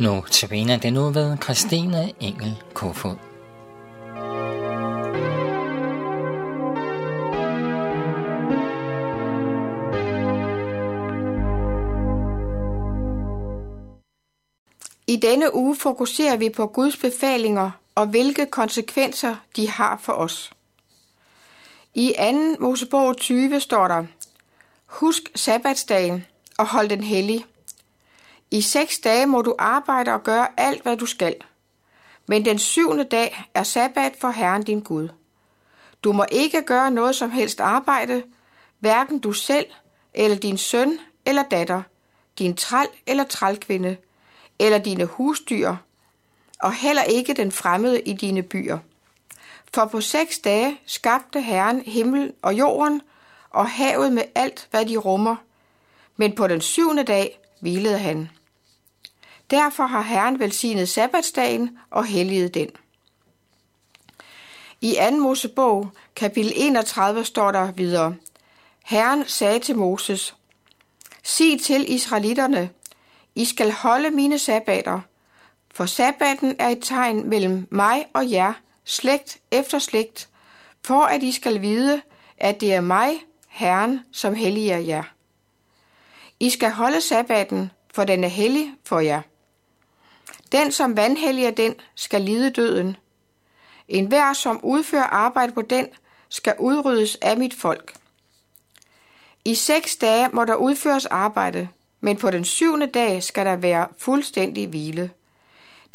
Nu tabiner den nu ved Christine Engel Kofod. I denne uge fokuserer vi på Guds befalinger og hvilke konsekvenser de har for os. I 2. Mosebog 20 står der, Husk sabbatsdagen og hold den hellig. I seks dage må du arbejde og gøre alt, hvad du skal. Men den syvende dag er sabbat for Herren din Gud. Du må ikke gøre noget som helst arbejde, hverken du selv, eller din søn eller datter, din træl eller trælkvinde, eller dine husdyr, og heller ikke den fremmede i dine byer. For på seks dage skabte Herren himmel og jorden og havet med alt, hvad de rummer. Men på den syvende dag hvilede han. Derfor har Herren velsignet sabbatsdagen og helliget den. I 2. Mosebog, kapitel 31, står der videre. Herren sagde til Moses, Sig til israelitterne, I skal holde mine sabbater, for sabbaten er et tegn mellem mig og jer, slægt efter slægt, for at I skal vide, at det er mig, Herren, som helliger jer. I skal holde sabbaten, for den er hellig for jer. Den, som vandhelliger den, skal lide døden. En hver, som udfører arbejde på den, skal udryddes af mit folk. I seks dage må der udføres arbejde, men på den syvende dag skal der være fuldstændig hvile.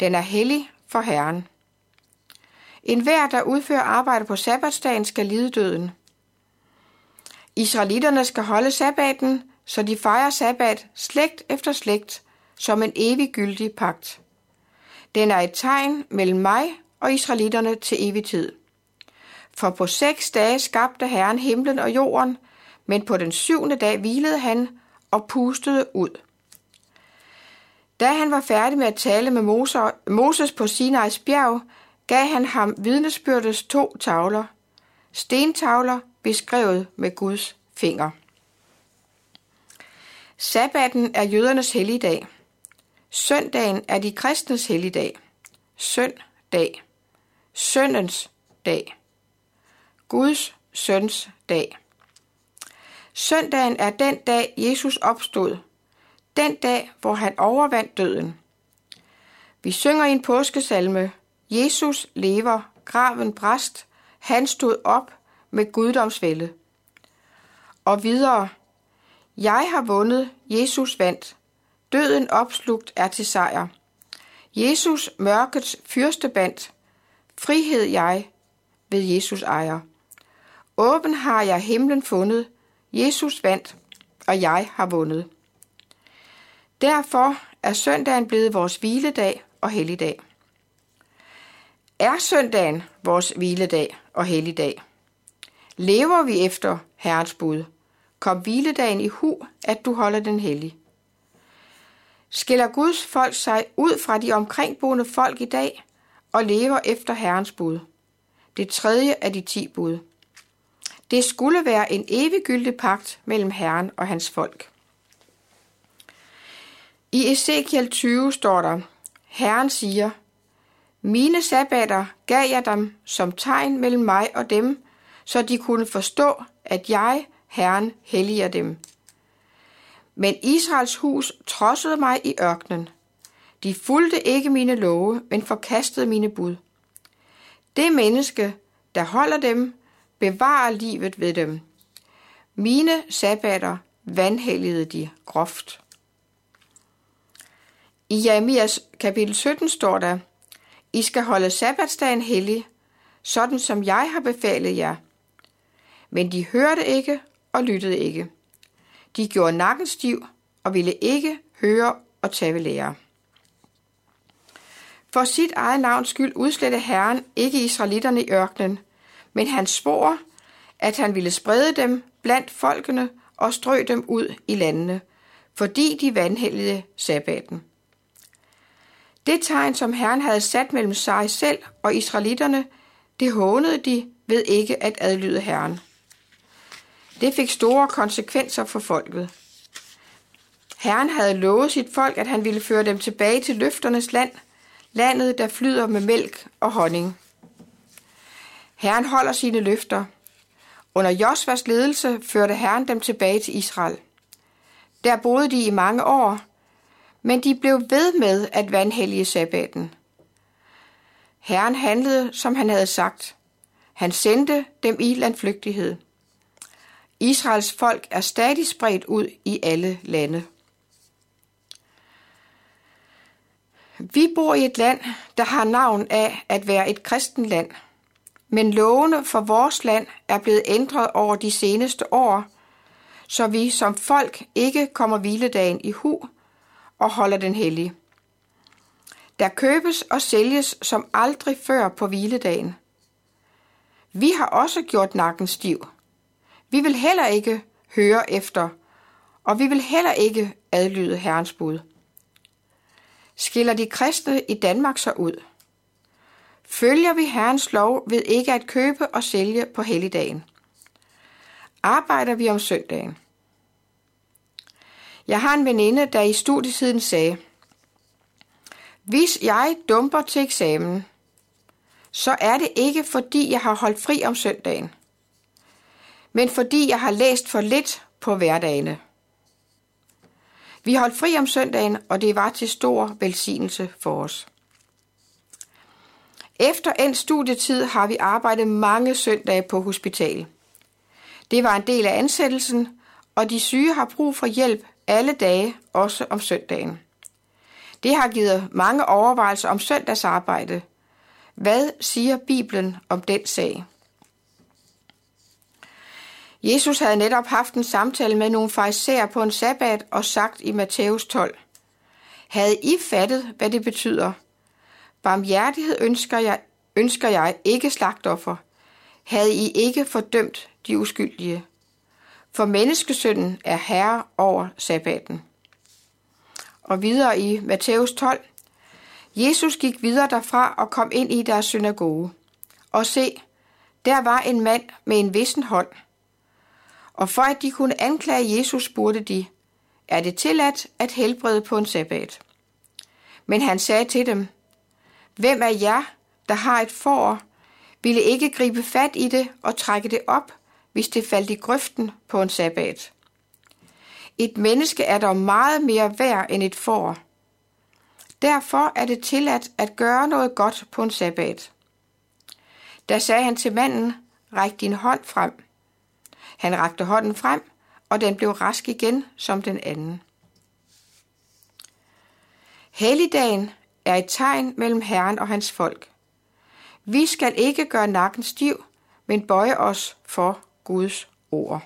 Den er hellig for Herren. En hver, der udfører arbejde på sabbatsdagen, skal lide døden. Israelitterne skal holde sabbaten, så de fejrer sabbat slægt efter slægt som en evig gyldig pagt. Den er et tegn mellem mig og israelitterne til evig tid. For på seks dage skabte Herren himlen og jorden, men på den syvende dag hvilede han og pustede ud. Da han var færdig med at tale med Moses på Sinais bjerg, gav han ham vidnesbyrdets to tavler, stentavler beskrevet med Guds finger. Sabbaten er jødernes helligdag. Søndagen er de kristnes helligdag. Søndag. Søndens dag. Guds søns dag. Søndagen er den dag, Jesus opstod. Den dag, hvor han overvandt døden. Vi synger i en påskesalme, Jesus lever, graven bræst, han stod op med guddomsvælde. Og videre, jeg har vundet, Jesus vandt, døden opslugt er til sejr. Jesus mørkets fyrstebandt, frihed jeg ved Jesus ejer. Åben har jeg himlen fundet, Jesus vandt, og jeg har vundet. Derfor er søndagen blevet vores hviledag og helligdag. Er søndagen vores hviledag og helligdag? Lever vi efter Herrens bud? Kom hviledagen i hu, at du holder den hellig. Skiller Guds folk sig ud fra de omkringboende folk i dag og lever efter Herrens bud? Det tredje af de ti bud. Det skulle være en eviggyldig pagt mellem Herren og hans folk. I Ezekiel 20 står der, Herren siger, Mine sabbater gav jeg dem som tegn mellem mig og dem, så de kunne forstå, at jeg, Herren, helliger dem. Men Israels hus trodsede mig i ørkenen. De fulgte ikke mine love, men forkastede mine bud. Det menneske, der holder dem, bevarer livet ved dem. Mine sabbater vandhelligede de groft. I Jeremias kapitel 17 står der, I skal holde sabbatsdagen hellig, sådan som jeg har befalet jer. Men de hørte ikke og lyttede ikke. De gjorde nakken stiv og ville ikke høre og tage ved lære. For sit eget navns skyld udslette Herren ikke israelitterne i ørkenen, men han spor, at han ville sprede dem blandt folkene og strø dem ud i landene, fordi de vandhældede sabbaten. Det tegn, som Herren havde sat mellem sig selv og israelitterne, det hånede de ved ikke at adlyde Herren. Det fik store konsekvenser for folket. Herren havde lovet sit folk, at han ville føre dem tilbage til løfternes land, landet, der flyder med mælk og honning. Herren holder sine løfter. Under Josvas ledelse førte Herren dem tilbage til Israel. Der boede de i mange år, men de blev ved med at vandhellige sabbaten. Herren handlede, som han havde sagt. Han sendte dem i landflygtighed. Israels folk er stadig spredt ud i alle lande. Vi bor i et land, der har navn af at være et kristen land. Men lovene for vores land er blevet ændret over de seneste år, så vi som folk ikke kommer hviledagen i hu og holder den hellig. Der købes og sælges som aldrig før på hviledagen. Vi har også gjort nakken stiv. Vi vil heller ikke høre efter, og vi vil heller ikke adlyde Herrens bud. Skiller de kristne i Danmark sig ud? Følger vi Herrens lov ved ikke at købe og sælge på helligdagen? Arbejder vi om søndagen? Jeg har en veninde, der i studietiden sagde, Hvis jeg dumper til eksamen, så er det ikke fordi jeg har holdt fri om søndagen, men fordi jeg har læst for lidt på hverdagene. Vi holdt fri om søndagen, og det var til stor velsignelse for os. Efter en studietid har vi arbejdet mange søndage på hospital. Det var en del af ansættelsen, og de syge har brug for hjælp alle dage, også om søndagen. Det har givet mange overvejelser om søndagsarbejde. Hvad siger Bibelen om den sag? Jesus havde netop haft en samtale med nogle fariserer på en sabbat og sagt i Matthæus 12, Havde I fattet, hvad det betyder? Barmhjertighed ønsker jeg, ønsker jeg ikke slagtoffer. Havde I ikke fordømt de uskyldige? For menneskesønnen er herre over sabbaten. Og videre i Matthæus 12. Jesus gik videre derfra og kom ind i deres synagoge. Og se, der var en mand med en vissen hånd – og for at de kunne anklage Jesus, spurgte de, er det tilladt at helbrede på en sabbat? Men han sagde til dem, hvem af jer, der har et får, ville ikke gribe fat i det og trække det op, hvis det faldt i grøften på en sabbat? Et menneske er dog meget mere værd end et får. Derfor er det tilladt at gøre noget godt på en sabbat. Da sagde han til manden, ræk din hånd frem. Han rakte hånden frem, og den blev rask igen som den anden. Helligdagen er et tegn mellem Herren og hans folk. Vi skal ikke gøre nakken stiv, men bøje os for Guds ord.